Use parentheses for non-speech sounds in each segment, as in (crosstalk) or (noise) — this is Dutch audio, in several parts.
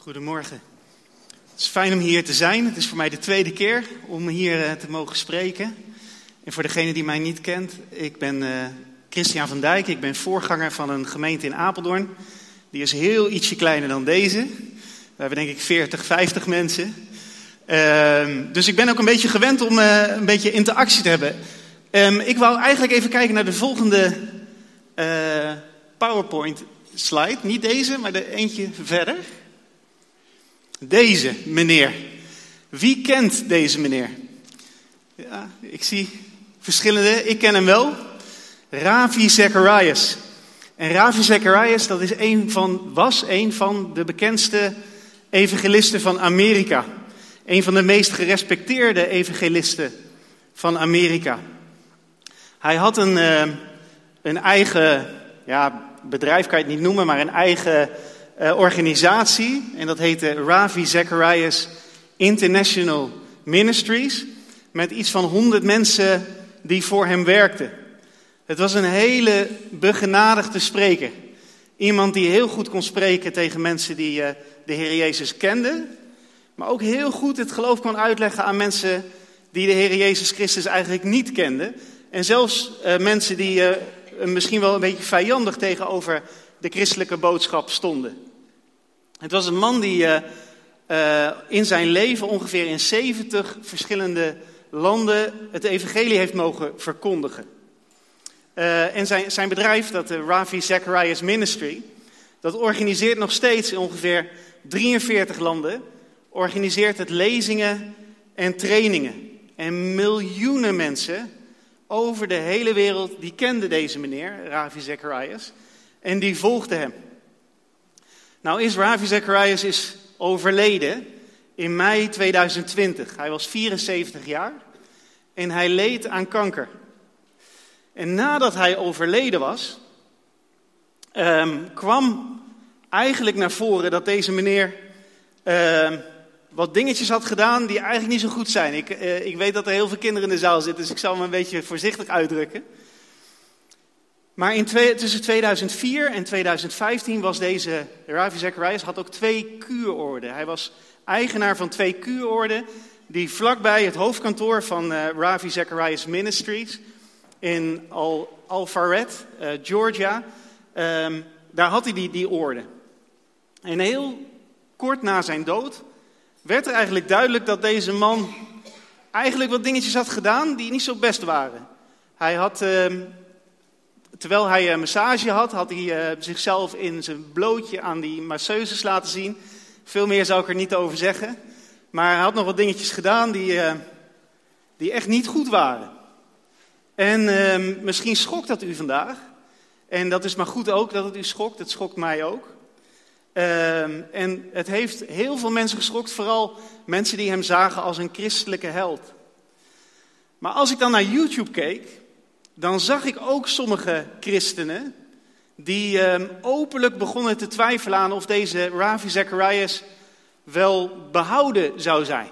Goedemorgen. Het is fijn om hier te zijn. Het is voor mij de tweede keer om hier eh, te mogen spreken. En voor degene die mij niet kent, ik ben uh, Christian van Dijk. Ik ben voorganger van een gemeente in Apeldoorn. Die is heel ietsje kleiner dan deze. We hebben denk ik 40, 50 mensen. Uh, dus ik ben ook een beetje gewend om uh, een beetje interactie te hebben. Um, ik wou eigenlijk even kijken naar de volgende PowerPoint slide. Niet deze, maar de eentje verder. Deze meneer. Wie kent deze meneer? Ja, ik zie verschillende. Ik ken hem wel. Ravi Zacharias. En Ravi Zacharias dat is een van, was een van de bekendste evangelisten van Amerika. Een van de meest gerespecteerde evangelisten van Amerika. Hij had een, uh, een eigen ja, bedrijf, kan je het niet noemen, maar een eigen uh, organisatie. En dat heette Ravi Zacharias International Ministries. Met iets van 100 mensen die voor hem werkten. Het was een hele begenadigde spreker. Iemand die heel goed kon spreken tegen mensen die uh, de Heer Jezus kenden. Maar ook heel goed het geloof kon uitleggen aan mensen die de Heer Jezus Christus eigenlijk niet kenden. En zelfs uh, mensen die uh, misschien wel een beetje vijandig tegenover de christelijke boodschap stonden. Het was een man die uh, uh, in zijn leven ongeveer in 70 verschillende landen het evangelie heeft mogen verkondigen. Uh, en zijn, zijn bedrijf, dat de Ravi Zacharias Ministry, dat organiseert nog steeds in ongeveer 43 landen, organiseert het lezingen en trainingen. En miljoenen mensen over de hele wereld, die kenden deze meneer, Ravi Zacharias, en die volgden hem. Nou is Ravi Zacharias is overleden in mei 2020. Hij was 74 jaar en hij leed aan kanker. En nadat hij overleden was, um, kwam eigenlijk naar voren dat deze meneer um, wat dingetjes had gedaan die eigenlijk niet zo goed zijn. Ik, uh, ik weet dat er heel veel kinderen in de zaal zitten, dus ik zal me een beetje voorzichtig uitdrukken. Maar in tussen 2004 en 2015 was deze Ravi Zacharias had ook twee kuurorden. Hij was eigenaar van twee kuurorden die vlakbij het hoofdkantoor van uh, Ravi Zacharias Ministries in Al Alpharetta, uh, Georgia, um, daar had hij die, die orde. En heel kort na zijn dood werd er eigenlijk duidelijk dat deze man eigenlijk wat dingetjes had gedaan die niet zo best waren. Hij had... Uh, terwijl hij een massage had, had hij uh, zichzelf in zijn blootje aan die masseuses laten zien. Veel meer zou ik er niet over zeggen. Maar hij had nog wat dingetjes gedaan die, uh, die echt niet goed waren. En uh, misschien schokt dat u vandaag. En dat is maar goed ook dat het u schokt. Het schokt mij ook. Ehm, en het heeft heel veel mensen geschokt, vooral mensen die hem zagen als een christelijke held. Maar als ik dan naar YouTube keek, dan zag ik ook sommige christenen die uh, openlijk begonnen te twijfelen aan of deze Ravi Zacharias wel behouden zou zijn.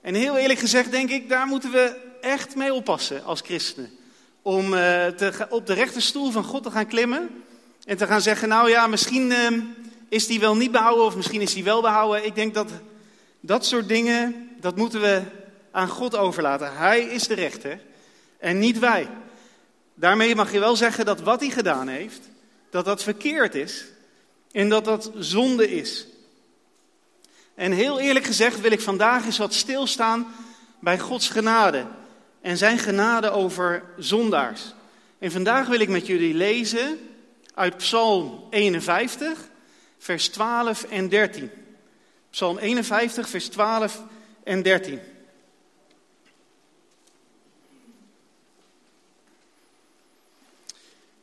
En heel eerlijk gezegd denk ik, daar moeten we echt mee oppassen als christenen. Om uh, te, op de rechterstoel van God te gaan klimmen en te gaan zeggen, nou ja, misschien uh, is die wel niet behouden of misschien is die wel behouden. Ik denk dat dat soort dingen, dat moeten we aan God overlaten. Hij is de rechter en niet wij. Daarmee mag je wel zeggen dat wat hij gedaan heeft, dat dat verkeerd is en dat dat zonde is. En heel eerlijk gezegd wil ik vandaag eens wat stilstaan bij Gods genade en zijn genade over zondaars. En vandaag wil ik met jullie lezen uit Psalm 51, vers 12 en 13. Psalm 51, vers 12 en 13.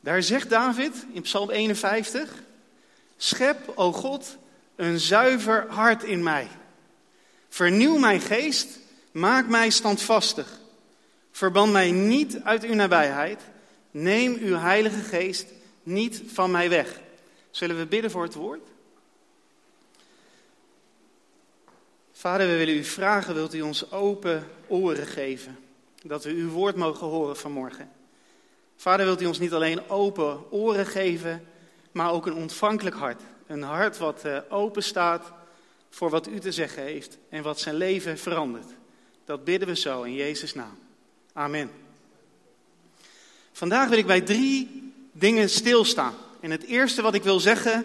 Daar zegt David in Psalm 51: Schep, o God, een zuiver hart in mij. Vernieuw mijn geest, maak mij standvastig. Verban mij niet uit uw nabijheid. Neem uw heilige geest niet van mij weg. Zullen we bidden voor het woord? Vader, we willen u vragen, wilt u ons open oren geven, dat we uw woord mogen horen vanmorgen. Vader, wilt u ons niet alleen open oren geven, maar ook een ontvankelijk hart. Een hart wat uh, open staat voor wat u te zeggen heeft en wat zijn leven verandert. Dat bidden we zo in Jezus' naam. Amen. Vandaag wil ik bij drie dingen stilstaan. En het eerste wat ik wil zeggen,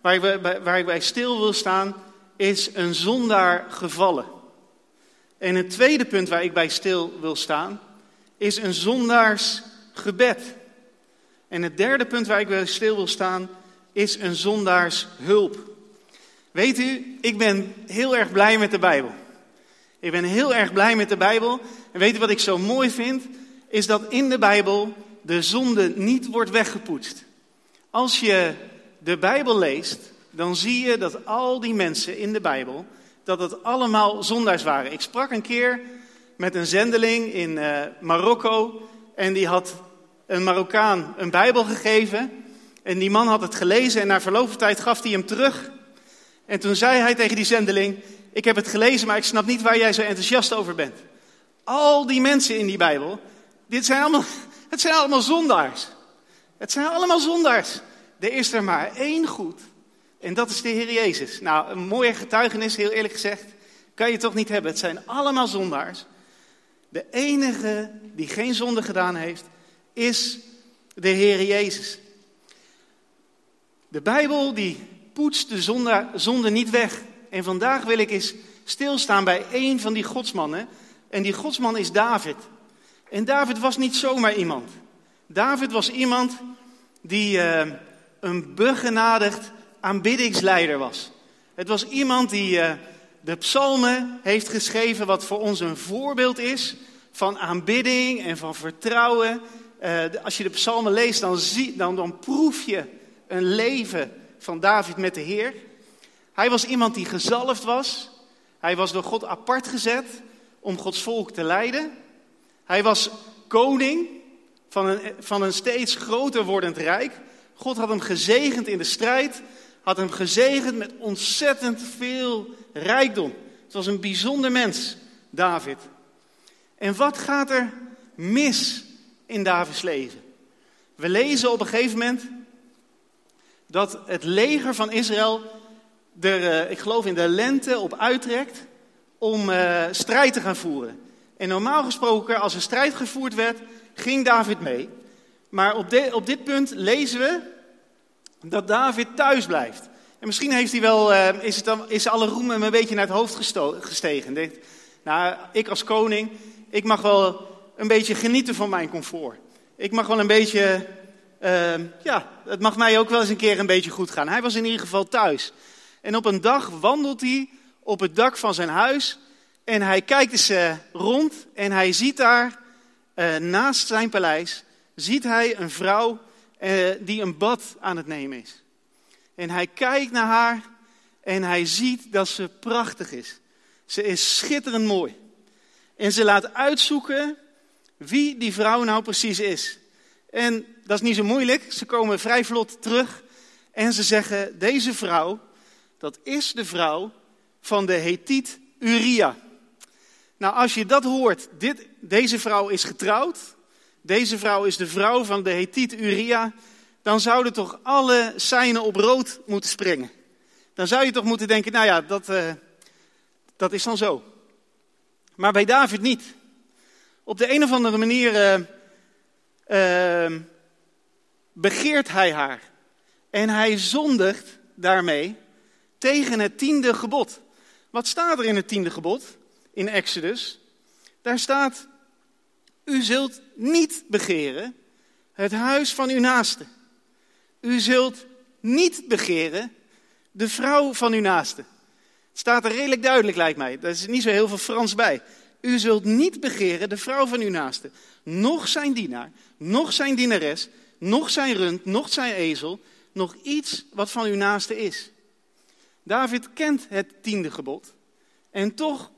waar ik, bij, waar ik stil wil staan, is een zondaar gevallen. En het tweede punt waar ik bij stil wil staan, is een zondaars gebed. En het derde punt waar ik stil wil staan, is een zondaars hulp. Weet u, ik ben heel erg blij met de Bijbel. Ik ben heel erg blij met de Bijbel. En weet u wat ik zo mooi vind? Is dat in de Bijbel de zonde niet wordt weggepoetst. Als je de Bijbel leest, dan zie je dat al die mensen in de Bijbel, dat het allemaal zondaars waren. Ik sprak een keer met een zendeling in uh, Marokko en die had een Marokkaan een Bijbel gegeven. En die man had het gelezen en na verloop van tijd gaf hij hem terug. En toen zei hij tegen die zendeling, ik heb het gelezen, maar ik snap niet waar jij zo enthousiast over bent. Al die mensen in die Bijbel, dit zijn allemaal, (laughs) het zijn allemaal zondaars. Het zijn allemaal zondaars. Er is er maar één goed. En dat is de Heer Jezus. Nou, een mooie getuigenis, heel eerlijk gezegd, kan je toch niet hebben. Het zijn allemaal zondaars. De enige die geen zonde gedaan heeft, is de Heer Jezus. De Bijbel die poetst de zonde, zonde niet weg. En vandaag wil ik eens stilstaan bij één van die godsmannen. En die godsman is David. En David was niet zomaar iemand. David was iemand die uh, een begenadigd aanbiddingsleider was. Het was iemand die uh, de psalmen heeft geschreven, wat voor ons een voorbeeld is van aanbidding en van vertrouwen. Uh, als je de psalmen leest, dan, zie, dan proef je een leven van David met de Heer. Hij was iemand die gezalfd was. Hij was door God apart gezet om Gods volk te leiden. Hij was koning van een, van een steeds groter wordend rijk. God had hem gezegend in de strijd, had hem gezegend met ontzettend veel rijkdom. Het was een bijzonder mens, David. En wat gaat er mis in Davids leven? We lezen op een gegeven moment dat het leger van Israël er, eh, ik geloof in de lente op uittrekt om uh, strijd te gaan voeren. En normaal gesproken, als er strijd gevoerd werd, ging David mee. Maar op, op dit punt lezen we dat David thuis blijft. En misschien heeft hij wel, uh, is, het dan, is alle roem hem een beetje naar het hoofd gestegen. Nou, ik als koning, ik mag wel een beetje genieten van mijn comfort. Ik mag wel een beetje uh, ja, het mag mij ook wel eens een keer een beetje goed gaan. Hij was in ieder geval thuis. En op een dag wandelt hij op het dak van zijn huis. En hij kijkt eens uh, rond en hij ziet daar, uh, naast zijn paleis, ziet hij een vrouw uh, die een bad aan het nemen is. En hij kijkt naar haar en hij ziet dat ze prachtig is. Ze is schitterend mooi. En ze laat uitzoeken wie die vrouw nou precies is. En dat is niet zo moeilijk. Ze komen vrij vlot terug en ze zeggen: Deze vrouw, dat is de vrouw van de Hethiet Uria. Nou, als je dat hoort, dit, deze vrouw is getrouwd. Deze vrouw is de vrouw van de Hethiet Uria. Dan zouden toch alle seinen op rood moeten springen. Dan zou je toch moeten denken: Nou ja, dat, uh, dat is dan zo. Maar bij David niet. Op de een of andere manier. Uh, uh, begeert hij haar. En hij zondigt daarmee tegen het tiende gebod. Wat staat er in het tiende gebod in Exodus? Daar staat: U zult niet begeren het huis van uw naaste. U zult niet begeren de vrouw van uw naaste. Het staat er redelijk duidelijk, lijkt mij. Er is niet zo heel veel Frans bij. U zult niet begeren de vrouw van uw naaste, nog zijn dienaar, nog zijn dienares, nog zijn rund, nog zijn ezel, nog iets wat van uw naaste is. David kent het tiende gebod. En toch,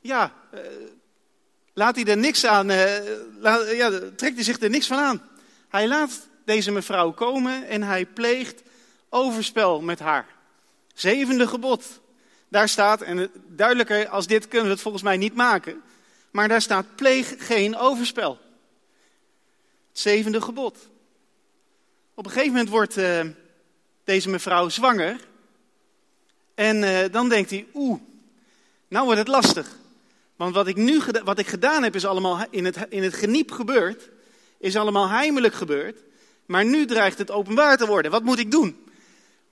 ja, uh, laat hij er niks aan, laat, ja, trekt hij zich er niks van aan. Hij laat deze mevrouw komen en hij pleegt overspel met haar. Zevende gebod. Daar staat, en duidelijker als dit kunnen we het volgens mij niet maken, maar daar staat pleeg geen overspel zevende gebod. Op een gegeven moment wordt uh, deze mevrouw zwanger. En eh, dan denkt hij, oeh, nou wordt het lastig. Want wat ik nu wat ik gedaan heb, is allemaal in het, in het geniep gebeurd. Is allemaal heimelijk gebeurd. Maar nu dreigt het openbaar te worden. Wat moet ik doen?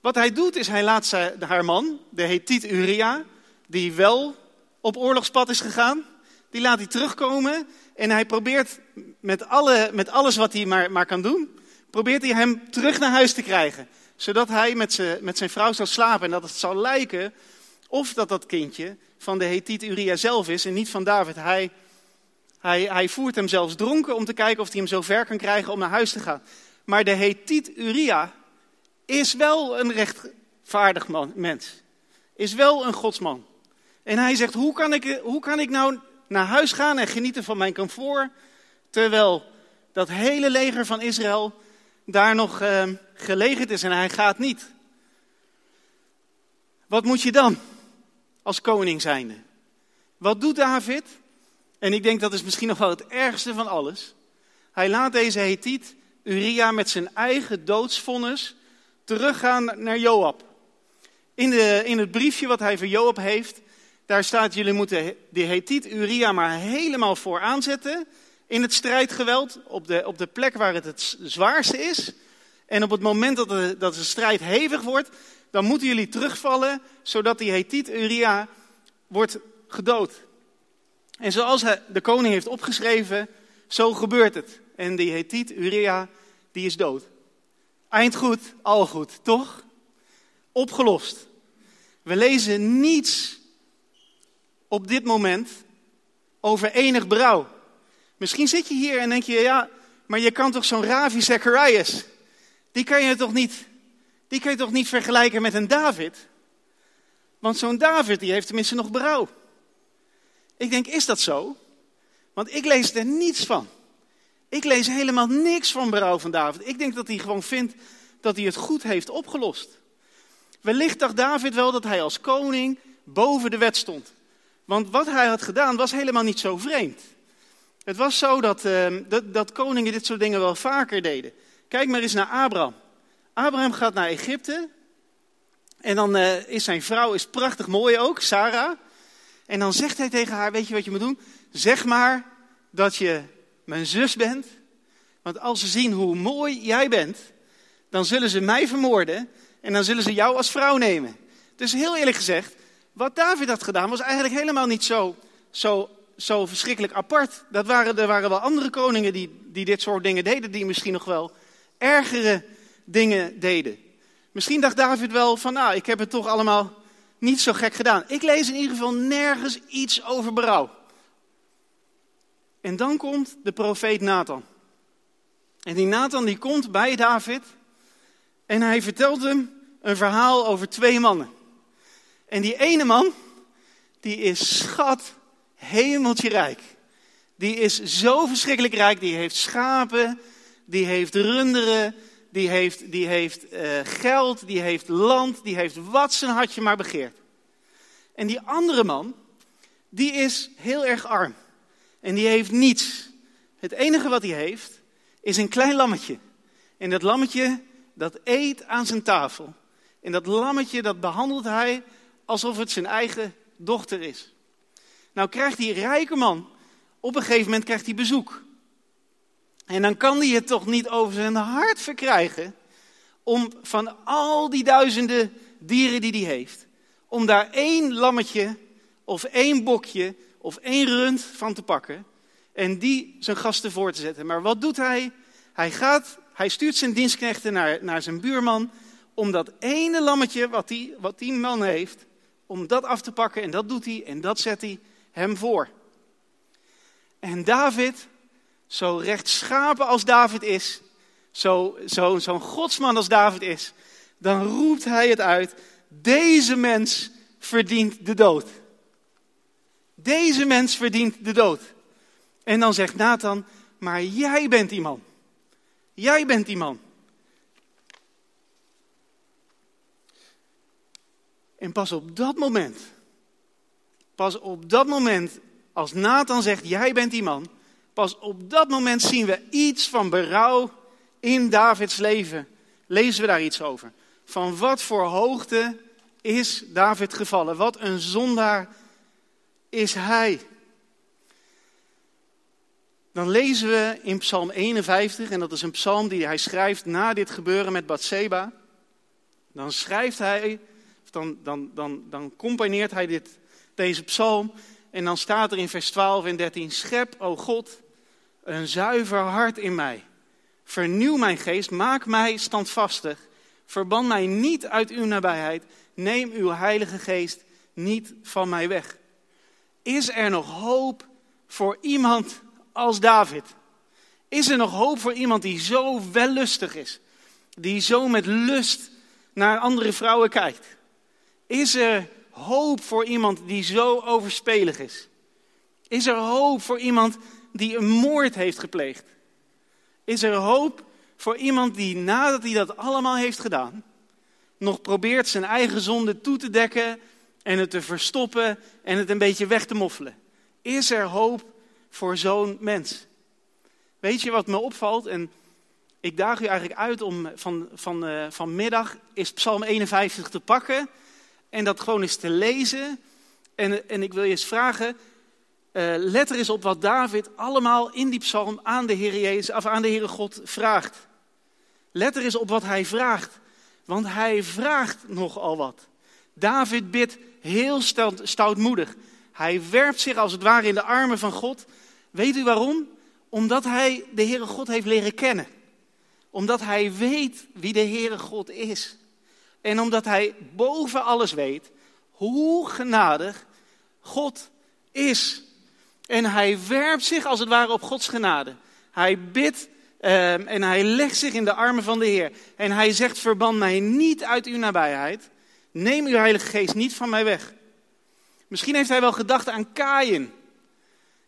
Wat hij doet, is hij laat zijn, haar man, de Hethiet Uria, die wel op oorlogspad is gegaan, die laat hij terugkomen. En hij probeert met, alle, met alles wat hij maar, maar kan doen, probeert hij hem terug naar huis te krijgen. Zodat hij met, zijn, met zijn vrouw zou slapen en dat het zou lijken of dat dat kindje van de Hethiet Uria zelf is en niet van David. Hij, hij, hij voert hem zelfs dronken om te kijken of hij hem zo ver kan krijgen om naar huis te gaan. Maar de Hethiet Uria is wel een rechtvaardig man, mens. Is wel een godsman. En hij zegt, hoe kan, ik, hoe kan ik nou naar huis gaan en genieten van mijn comfort, terwijl dat hele leger van Israël daar nog uh, gelegerd is en hij gaat niet. Wat moet je dan als koning zijnde? Wat doet David? En ik denk dat is misschien nog wel het ergste van alles. Hij laat deze Hethiet, Uria, met zijn eigen doodsvonnis teruggaan naar Joab. In, de, in het briefje wat hij voor Joab heeft, daar staat: jullie moeten de Hethiet Uria maar helemaal voor aanzetten in het strijdgeweld, op de, op de plek waar het het zwaarste is. En op het moment dat de, dat de strijd hevig wordt, dan moeten jullie terugvallen, zodat die Hethiet Uria wordt gedood. En zoals de koning heeft opgeschreven, zo gebeurt het. En die Hethiet Uria, die is dood. Eind goed, al goed, toch? Opgelost. We lezen niets op dit moment over enig berouw. Misschien zit je hier en denk je, ja, maar je kan toch zo'n Ravi Zacharias, die kan je toch niet, die kan je toch niet vergelijken met een David? Want zo'n David, die heeft tenminste nog berouw. Ik denk, is dat zo? Want ik lees er niets van. Ik lees helemaal niks van berouw van David. Ik denk dat hij gewoon vindt dat hij het goed heeft opgelost. Wellicht dacht David wel dat hij als koning boven de wet stond. Want wat hij had gedaan was helemaal niet zo vreemd. Het was zo dat, uh, dat, dat, koningen dit soort dingen wel vaker deden. Kijk maar eens naar Abraham. Abraham gaat naar Egypte. En dan uh, is zijn vrouw is prachtig mooi ook, Sarah. En dan zegt hij tegen haar, weet je wat je moet doen? Zeg maar dat je mijn zus bent. Want als ze zien hoe mooi jij bent, dan zullen ze mij vermoorden en dan zullen ze jou als vrouw nemen. Dus heel eerlijk gezegd, wat David had gedaan was eigenlijk helemaal niet zo, zo, zo verschrikkelijk apart. Dat waren, er waren wel andere koningen die, die dit soort dingen deden, die misschien nog wel ergere dingen deden. Misschien dacht David wel van, nou, ik heb het toch allemaal niet zo gek gedaan. Ik lees in ieder geval nergens iets over berouw. En dan komt de profeet Nathan. En die Nathan die komt bij David en hij vertelt hem een verhaal over twee mannen. En die ene man, die is schat hemeltje rijk. Die is zo verschrikkelijk rijk, die heeft schapen, die heeft runderen, die heeft, die heeft uh, geld, die heeft land, die heeft wat zijn hartje maar begeert. En die andere man, die is heel erg arm. En die heeft niets. Het enige wat hij heeft, is een klein lammetje. En dat lammetje, dat eet aan zijn tafel. En dat lammetje, dat behandelt hij alsof het zijn eigen dochter is. Nou krijgt die rijke man, op een gegeven moment krijgt hij bezoek. En dan kan hij het toch niet over zijn hart verkrijgen om van al die duizenden dieren die hij heeft, om daar één lammetje of één bokje of één rund van te pakken en die zijn gasten voor te zetten. Maar wat doet hij? Hij, gaat, hij stuurt zijn dienstknechten naar, naar zijn buurman om dat ene lammetje wat die, wat die man heeft, om dat af te pakken. En dat doet hij en dat zet hij hem voor. En David, zo rechtschapen als David is, zo'n zo, zo'n godsman als David is, dan roept hij het uit, deze mens verdient de dood. Deze mens verdient de dood. En dan zegt Nathan, maar jij bent die man. Jij bent die man. En pas op dat moment, pas op dat moment, als Nathan zegt, jij bent die man, pas op dat moment zien we iets van berouw in Davids leven. Lezen we daar iets over. Van wat voor hoogte is David gevallen. Wat een zondaar is hij. Dan lezen we in Psalm 51, en dat is een psalm die hij schrijft na dit gebeuren met Bathseba. Dan schrijft hij, dan, dan, dan, dan componeert hij dit, deze psalm. En dan staat er in vers 12 en 13: Schep, o God, een zuiver hart in mij. Vernieuw mijn geest, maak mij standvastig. Verban mij niet uit uw nabijheid. Neem uw heilige geest niet van mij weg. Is er nog hoop voor iemand als David? Is er nog hoop voor iemand die zo wellustig is? Die zo met lust naar andere vrouwen kijkt? Is er hoop voor iemand die zo overspelig is? Is er hoop voor iemand die een moord heeft gepleegd? Is er hoop voor iemand die nadat hij dat allemaal heeft gedaan, nog probeert zijn eigen zonde toe te dekken en het te verstoppen en het een beetje weg te moffelen? Is er hoop voor zo'n mens? Weet je wat me opvalt? En ik daag u eigenlijk uit om van, van, uh, vanmiddag is Psalm 51 te pakken en dat gewoon eens te lezen. En, en ik wil je eens vragen, uh, let er eens op wat David allemaal in die psalm aan de Heer Jezus, of aan de Heere God vraagt. Let er eens op wat hij vraagt, want hij vraagt nogal wat. David bidt heel stoutmoedig. Hij werpt zich als het ware in de armen van God. Weet u waarom? Omdat hij de Heere God heeft leren kennen. Omdat hij weet wie de Heere God is. En omdat hij boven alles weet hoe genadig God is. En hij werpt zich als het ware op Gods genade. Hij bidt um, en hij legt zich in de armen van de Heer. En hij zegt: Verban mij niet uit uw nabijheid. Neem uw Heilige Geest niet van mij weg. Misschien heeft hij wel gedacht aan Kaïn.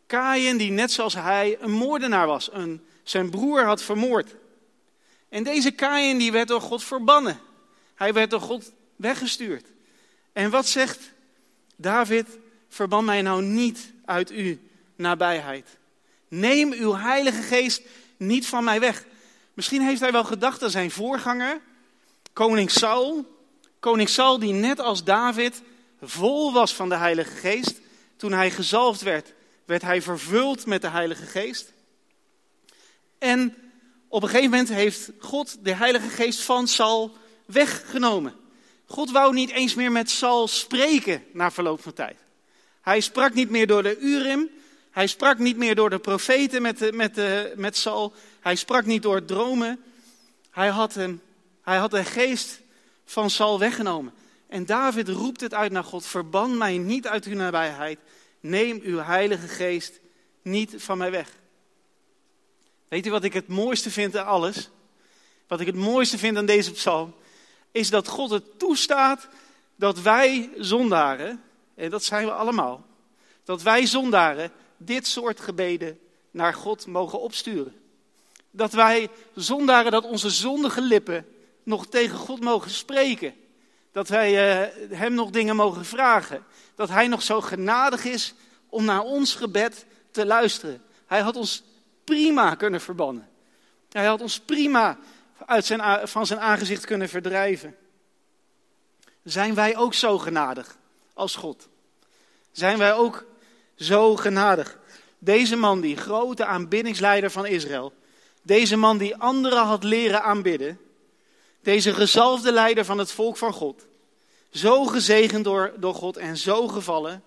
Kaïn die net zoals hij een moordenaar was. Een, zijn broer had vermoord. En deze Kaïn die werd door God verbannen. Hij werd door God weggestuurd. En wat zegt David? Verban mij nou niet uit uw nabijheid. Neem uw Heilige Geest niet van mij weg. Misschien heeft hij wel gedacht aan zijn voorganger, koning Saul. Koning Saul die net als David vol was van de Heilige Geest. Toen hij gezalfd werd, werd hij vervuld met de Heilige Geest. En op een gegeven moment heeft God de Heilige Geest van Saul weggenomen. God wou niet eens meer met Saul spreken na verloop van tijd. Hij sprak niet meer door de Urim. Hij sprak niet meer door de profeten met, met, de, met Saul. Hij sprak niet door dromen. Hij had, hem, hij had de geest van Saul weggenomen. En David roept het uit naar God: Verban mij niet uit uw nabijheid. Neem uw heilige geest niet van mij weg. Weet u wat ik het mooiste vind aan alles? Wat ik het mooiste vind aan deze psalm? Is dat God het toestaat dat wij zondaren, en dat zijn we allemaal, dat wij zondaren dit soort gebeden naar God mogen opsturen. Dat wij zondaren, dat onze zondige lippen nog tegen God mogen spreken. Dat wij uh, Hem nog dingen mogen vragen. Dat Hij nog zo genadig is om naar ons gebed te luisteren. Hij had ons prima kunnen verbannen. Hij had ons prima uit zijn, van zijn aangezicht kunnen verdrijven. Zijn wij ook zo genadig als God? Zijn wij ook zo genadig? Deze man, die grote aanbiddingsleider van Israël, deze man die anderen had leren aanbidden, deze gezalfde leider van het volk van God, zo gezegend door, door God en zo gevallen,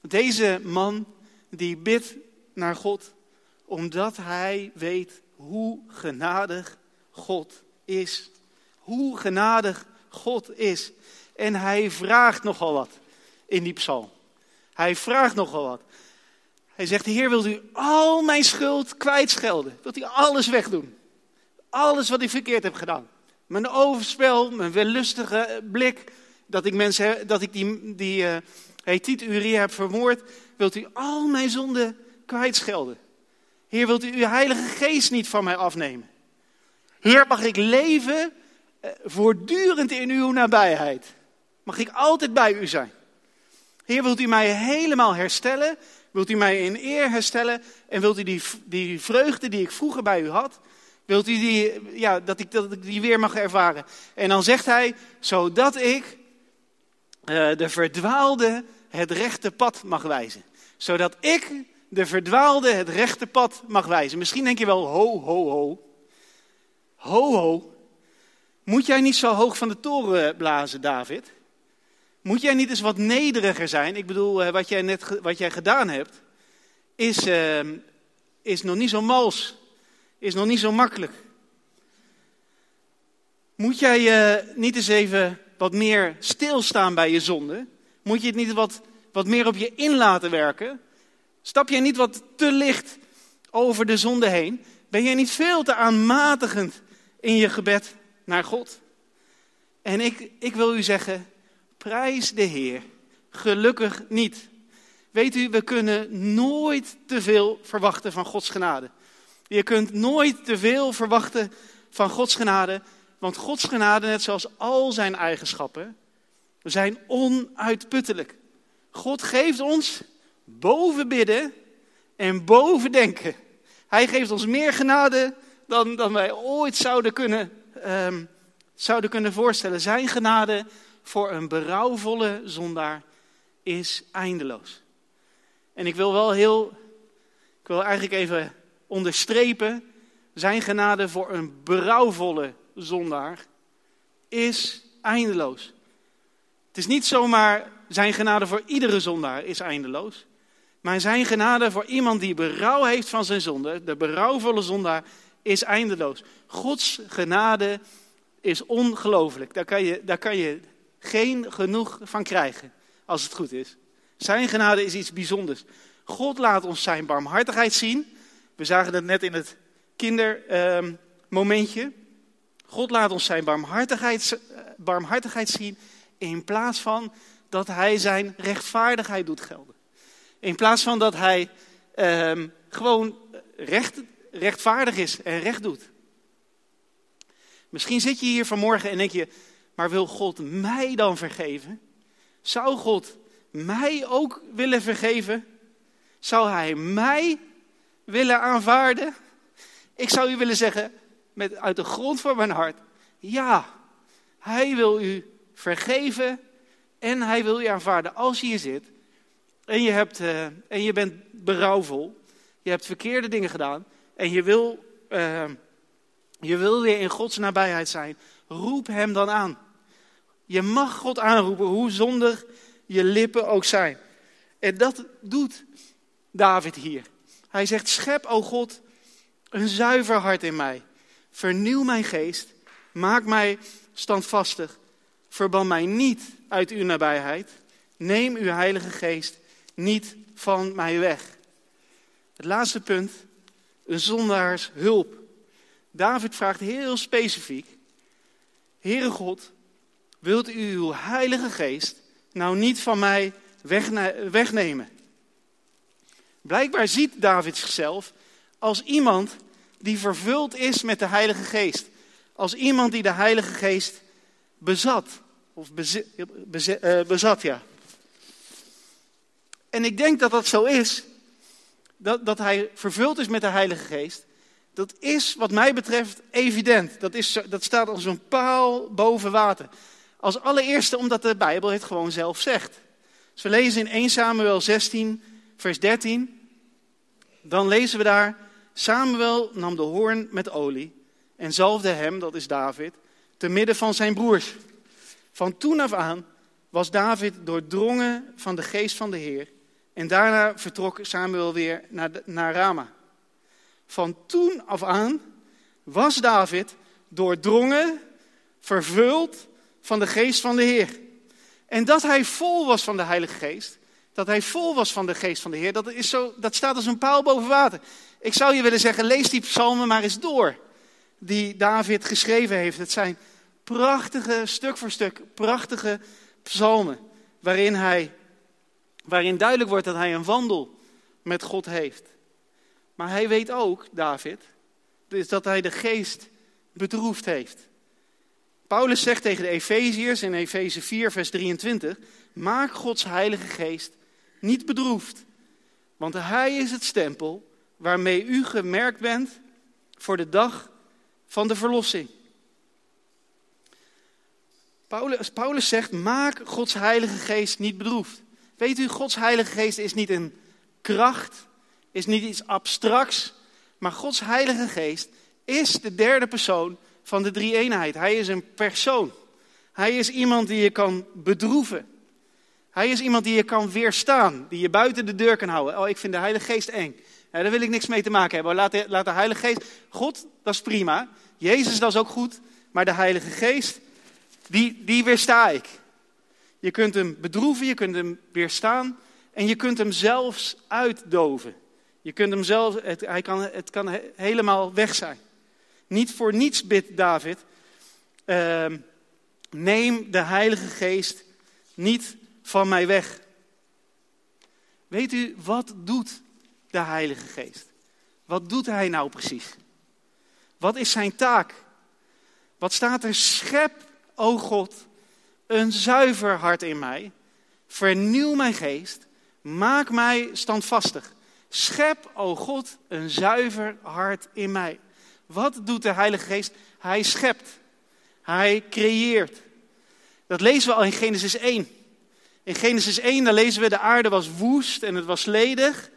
deze man die bidt naar God omdat hij weet hoe genadig God is. Hoe genadig God is. En hij vraagt nogal wat in die psalm. Hij vraagt nogal wat. Hij zegt, Heer, wilt u al mijn schuld kwijtschelden? Wilt u alles wegdoen? Alles wat ik verkeerd heb gedaan. Mijn overspel, mijn wellustige blik, dat ik, mensen, dat ik die, die uh, heb vermoord. Wilt u al mijn zonden kwijtschelden? Heer, wilt u uw heilige geest niet van mij afnemen? Heer, mag ik leven uh, voortdurend in uw nabijheid? Mag ik altijd bij u zijn? Heer, wilt u mij helemaal herstellen? Wilt u mij in eer herstellen? En wilt u die, die vreugde die ik vroeger bij u had, wilt u die, ja, dat, ik, dat ik die weer mag ervaren? En dan zegt hij, zodat ik eh, de verdwaalde het rechte pad mag wijzen. Zodat ik de verdwaalde het rechte pad mag wijzen. Misschien denk je wel, ho, ho, ho. Ho, ho. Moet jij niet zo hoog van de toren blazen, David? Moet jij niet eens wat nederiger zijn? Ik bedoel, eh, wat jij net wat jij gedaan hebt, is, uh, is nog niet zo mals. Is nog niet zo makkelijk. Moet jij uh, niet eens even wat meer stilstaan bij je zonde? Moet je het niet wat, wat meer op je in laten werken? Stap jij niet wat te licht over de zonde heen? Ben jij niet veel te aanmatigend in je gebed naar God? En ik, ik wil u zeggen, prijs de Heer. Gelukkig niet. Weet u, we kunnen nooit te veel verwachten van Gods genade. Je kunt nooit te veel verwachten van Gods genade, want Gods genade, net zoals al zijn eigenschappen, zijn onuitputtelijk. God geeft ons boven bidden en boven denken. Hij geeft ons meer genade dan, dan wij ooit zouden kunnen, um, zouden kunnen voorstellen. Zijn genade voor een berouwvolle zondaar is eindeloos. En ik wil wel heel, ik wil eigenlijk even onderstrepen, zijn genade voor een berouwvolle zondaar is eindeloos. Het is niet zomaar zijn genade voor iedere zondaar is eindeloos. Maar zijn genade voor iemand die berouw heeft van zijn zonde, de berouwvolle zondaar, is eindeloos. Gods genade is ongelooflijk. Daar daar kan je geen genoeg van krijgen, als het goed is. Zijn genade is iets bijzonders. God laat ons zijn barmhartigheid zien. We zagen het net in het kindermomentje. Ehm, God laat ons zijn barmhartigheid, eh, barmhartigheid zien in plaats van dat hij zijn rechtvaardigheid doet gelden. In plaats van dat hij ehm, gewoon recht, rechtvaardig is en recht doet. Misschien zit je hier vanmorgen en denk je, maar wil God mij dan vergeven? Zou God mij ook willen vergeven? Zou Hij mij willen aanvaarden? Ik zou u willen zeggen, met, uit de grond van mijn hart, ja, Hij wil u vergeven en Hij wil u aanvaarden als je hier zit en je, hebt, uh, en je bent berouwvol, je hebt verkeerde dingen gedaan en je wil, uh, je wil weer in Gods nabijheid zijn, roep Hem dan aan. Je mag God aanroepen, hoe zondig je lippen ook zijn. En dat doet David hier. Hij zegt, schep, o God, een zuiver hart in mij. Vernieuw mijn geest, maak mij standvastig. Verban mij niet uit uw nabijheid. Neem uw heilige geest niet van mij weg. Het laatste punt, een zondaars hulp. David vraagt heel specifiek, Heere God, wilt u uw heilige geest nou niet van mij wegnemen? Blijkbaar ziet David zichzelf als iemand die vervuld is met de Heilige Geest. Als iemand die de Heilige Geest bezat. Of eh, bezat, ja. En ik denk dat dat zo is. Dat, dat hij vervuld is met de Heilige Geest. Dat is wat mij betreft evident. Dat, is, dat staat als een paal boven water. Als allereerste omdat de Bijbel het gewoon zelf zegt. Als we lezen in 1 Samuel 16, vers 13. Dan lezen we daar. Samuel nam de hoorn met olie en zalfde hem, dat is David, te midden van zijn broers. Van toen af aan was David doordrongen van de geest van de Heer. En daarna vertrok Samuel weer naar, naar Rama. Van toen af aan was David doordrongen, vervuld van de geest van de Heer. En dat hij vol was van de Heilige Geest, dat hij vol was van de geest van de Heer, dat, is zo, dat staat als een paal boven water. Ik zou je willen zeggen, lees die psalmen maar eens door, die David geschreven heeft. Het zijn prachtige, stuk voor stuk, prachtige psalmen, waarin, hij, waarin duidelijk wordt dat hij een wandel met God heeft. Maar hij weet ook, David, dus dat hij de geest bedroefd heeft. Paulus zegt tegen de Efeziërs in Efeze 4, vers 23: Maak Gods Heilige Geest niet bedroefd, want Hij is het stempel waarmee u gemerkt bent voor de dag van de verlossing. Paulus, Paulus zegt, maak Gods heilige geest niet bedroefd. Weet u, Gods heilige geest is niet een kracht, is niet iets abstracts, maar Gods heilige geest is de derde persoon van de drie eenheid. Hij is een persoon. Hij is iemand die je kan bedroeven. Hij is iemand die je kan weerstaan, die je buiten de deur kan houden. Oh, ik vind de Heilige Geest eng. Ja, daar wil ik niks mee te maken hebben. Laat de, laat de Heilige Geest, God, dat is prima. Jezus, dat is ook goed. Maar de Heilige Geest, die, die weersta ik. Je kunt hem bedroeven, je kunt hem weerstaan en je kunt hem zelfs uitdoven. Je kunt hem zelfs, het, hij kan, het kan helemaal weg zijn. Niet voor niets bidt David, uh, neem de Heilige Geest niet van mij weg. Weet u, wat doet de Heilige Geest? Wat doet hij nou precies? Wat is zijn taak? Wat staat er? Schep, o God, een zuiver hart in mij. Vernieuw mijn geest. Maak mij standvastig. Schep, o God, een zuiver hart in mij. Wat doet de Heilige Geest? Hij schept. Hij creëert. Dat lezen we al in Genesis 1. In Genesis 1, daar lezen we, de aarde was woest en het was ledig.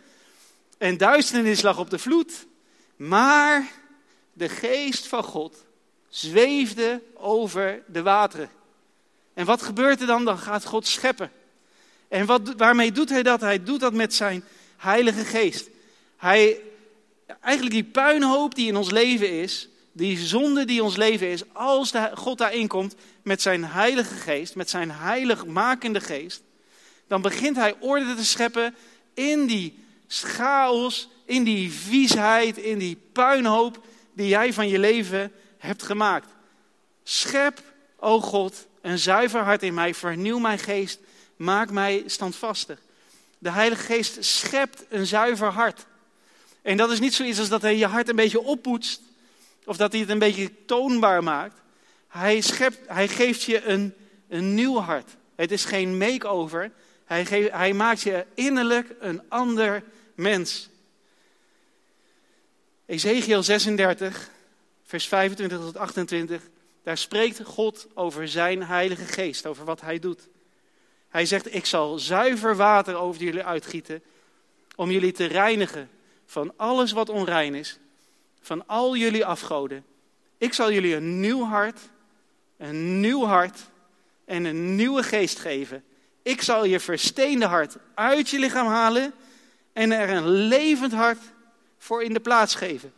En duisternis lag op de vloed. Maar de geest van God zweefde over de wateren. En wat gebeurt er dan? Dan gaat God scheppen. En wat, waarmee doet hij dat? Hij doet dat met zijn heilige geest. Hij, eigenlijk die puinhoop die in ons leven is, die zonde die ons leven is, als God daarin komt met zijn heilige geest, met zijn heiligmakende geest, dan begint hij orde te scheppen in die chaos, in die viesheid, in die puinhoop die jij van je leven hebt gemaakt. Schep, o God, een zuiver hart in mij, vernieuw mijn geest, maak mij standvastig. De Heilige Geest schept een zuiver hart. En dat is niet zoiets als dat hij je hart een beetje oppoetst, of dat hij het een beetje toonbaar maakt. Hij, schept, hij geeft je een, een nieuw hart. Het is geen make-over. Hij, geeft, hij maakt je innerlijk een ander mens. Ezekiel 36, vers 25 tot 28. Daar spreekt God over zijn Heilige Geest, over wat hij doet. Hij zegt: Ik zal zuiver water over jullie uitgieten, om jullie te reinigen van alles wat onrein is, van al jullie afgoden. Ik zal jullie een nieuw hart, een nieuw hart en een nieuwe geest geven. Ik zal je versteende hart uit je lichaam halen en er een levend hart voor in de plaats geven.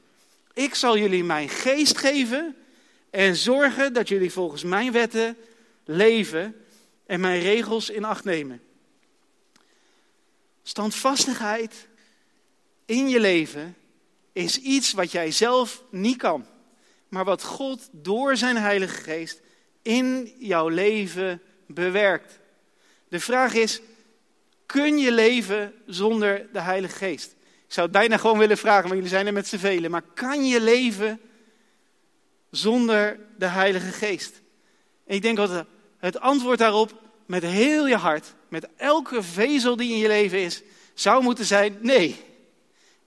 Ik zal jullie mijn geest geven en zorgen dat jullie volgens mijn wetten leven en mijn regels in acht nemen. Standvastigheid in je leven is iets wat jij zelf niet kan, maar wat God door zijn Heilige Geest in jouw leven bewerkt. De vraag is, kun je leven zonder de Heilige Geest? Ik zou het bijna gewoon willen vragen, want jullie zijn er met z'n velen. Maar kan je leven zonder de Heilige Geest? En ik denk dat het antwoord daarop met heel je hart, met elke vezel die in je leven is, zou moeten zijn: nee,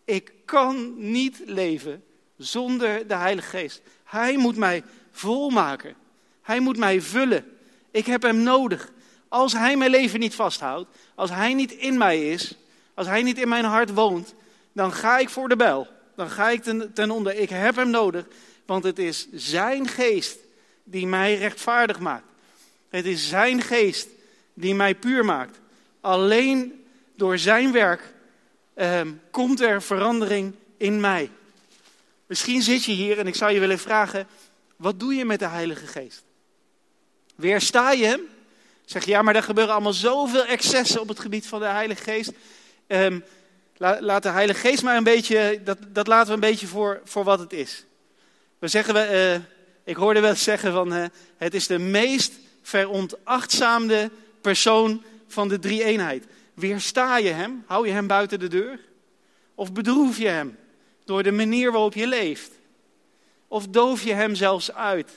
ik kan niet leven zonder de Heilige Geest. Hij moet mij volmaken. Hij moet mij vullen. Ik heb hem nodig. Als hij mijn leven niet vasthoudt, als hij niet in mij is, als hij niet in mijn hart woont, dan ga ik voor de bel. Dan ga ik ten, ten onder. Ik heb hem nodig, want het is zijn geest die mij rechtvaardig maakt. Het is zijn geest die mij puur maakt. Alleen door zijn werk ehm, komt er verandering in mij. Misschien zit je hier en ik zou je willen vragen: wat doe je met de Heilige Geest? Weersta je hem? Zeg je ja, maar er gebeuren allemaal zoveel excessen op het gebied van de Heilige Geest. Um, laat de Heilige Geest maar een beetje, dat, dat laten we een beetje voor, voor wat het is. We zeggen, uh, ik hoorde wel zeggen van, uh, het is de meest veronachtzaamde persoon van de drie eenheid. Weersta je hem? Hou je hem buiten de deur? Of bedroef je hem door de manier waarop je leeft? Of doof je hem zelfs uit?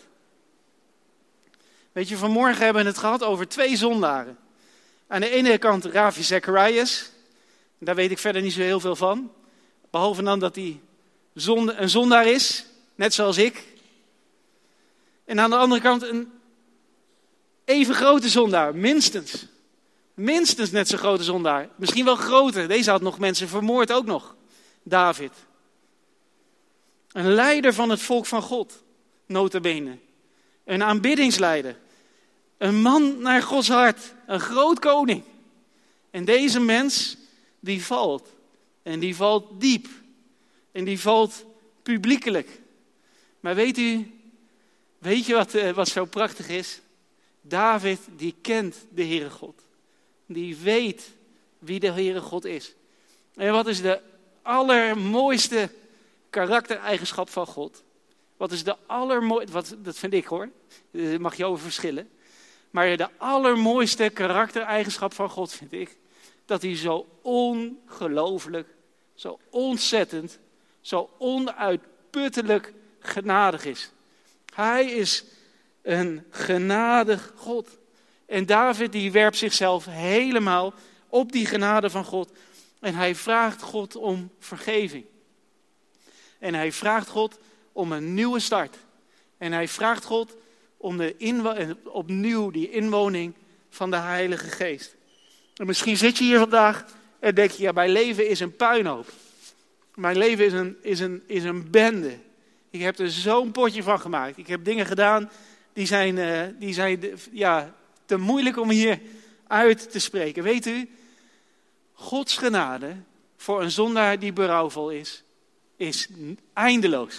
Weet je, vanmorgen hebben we het gehad over twee zondaren. Aan de ene kant Ravi Zacharias. Daar weet ik verder niet zo heel veel van. Behalve dan dat hij zonde, een zondaar is, net zoals ik. En aan de andere kant een, even grote zondaar, minstens. Minstens net zo grote zondaar. Misschien wel groter. Deze had nog mensen vermoord ook nog. David. Een leider van het volk van God, nota bene. Een aanbiddingsleider. Een man naar Gods hart. Een groot koning. En deze mens, die valt. En die valt diep. En die valt publiekelijk. Maar weet u, weet je wat, eh, wat zo prachtig is? David, die kent de Heere God. Die weet wie de Heere God is. En wat is de allermooiste karaktereigenschap van God? Wat is de allermooiste, wat, dat vind ik hoor, daar mag je over verschillen. Maar de allermooiste karaktereigenschap van God vind ik, dat hij zo ongelooflijk, zo ontzettend, zo onuitputtelijk genadig is. Hij is een genadig God. En David die werpt zichzelf helemaal op die genade van God. En hij vraagt God om vergeving. En hij vraagt God om een nieuwe start. En hij vraagt God om de opnieuw die inwoning van de Heilige Geest. En misschien zit je hier vandaag en denk je, ja, mijn leven is een puinhoop. Mijn leven is een, is een, is een bende. Ik heb er zo'n potje van gemaakt. Ik heb dingen gedaan die zijn, uh, die zijn ja, te moeilijk om hier uit te spreken. Weet u, Gods genade voor een zondaar die berouwvol is, is eindeloos.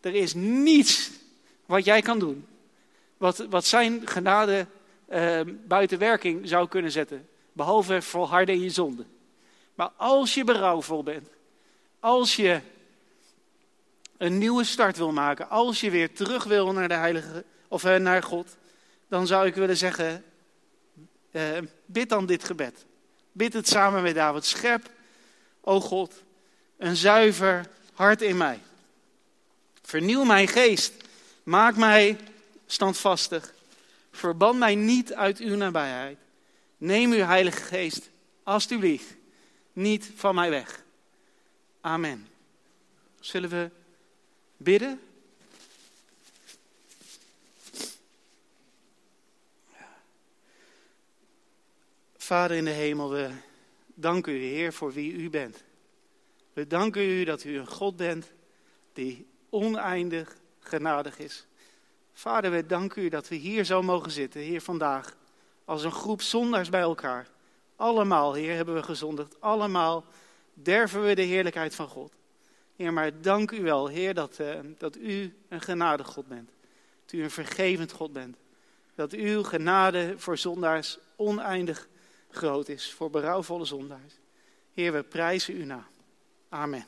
Er is niets wat jij kan doen, wat, wat zijn genade uh, buiten werking zou kunnen zetten. Behalve volharden in je zonde. Maar als je berouwvol bent, als je een nieuwe start wil maken, als je weer terug wil naar de Heilige of uh, naar God, dan zou ik willen zeggen: uh, bid dan dit gebed. Bid het samen met David. Schep, o God, een zuiver hart in mij. Vernieuw mijn geest. Maak mij standvastig. Verban mij niet uit uw nabijheid. Neem uw Heilige Geest, alstublieft, niet van mij weg. Amen. Zullen we bidden? Vader in de hemel, we danken u, Heer, voor wie u bent. We danken u dat u een God bent die oneindig genadig is. Vader, we danken u dat we hier zo mogen zitten, Heer, vandaag. Als een groep zondaars bij elkaar. Allemaal, Heer, hebben we gezondigd. Allemaal derven we de heerlijkheid van God. Heer, maar dank u wel, Heer, dat, uh, dat u een genadig God bent. Dat u een vergevend God bent. Dat uw genade voor zondaars oneindig groot is. Voor berouwvolle zondaars. Heer, we prijzen u na. Amen.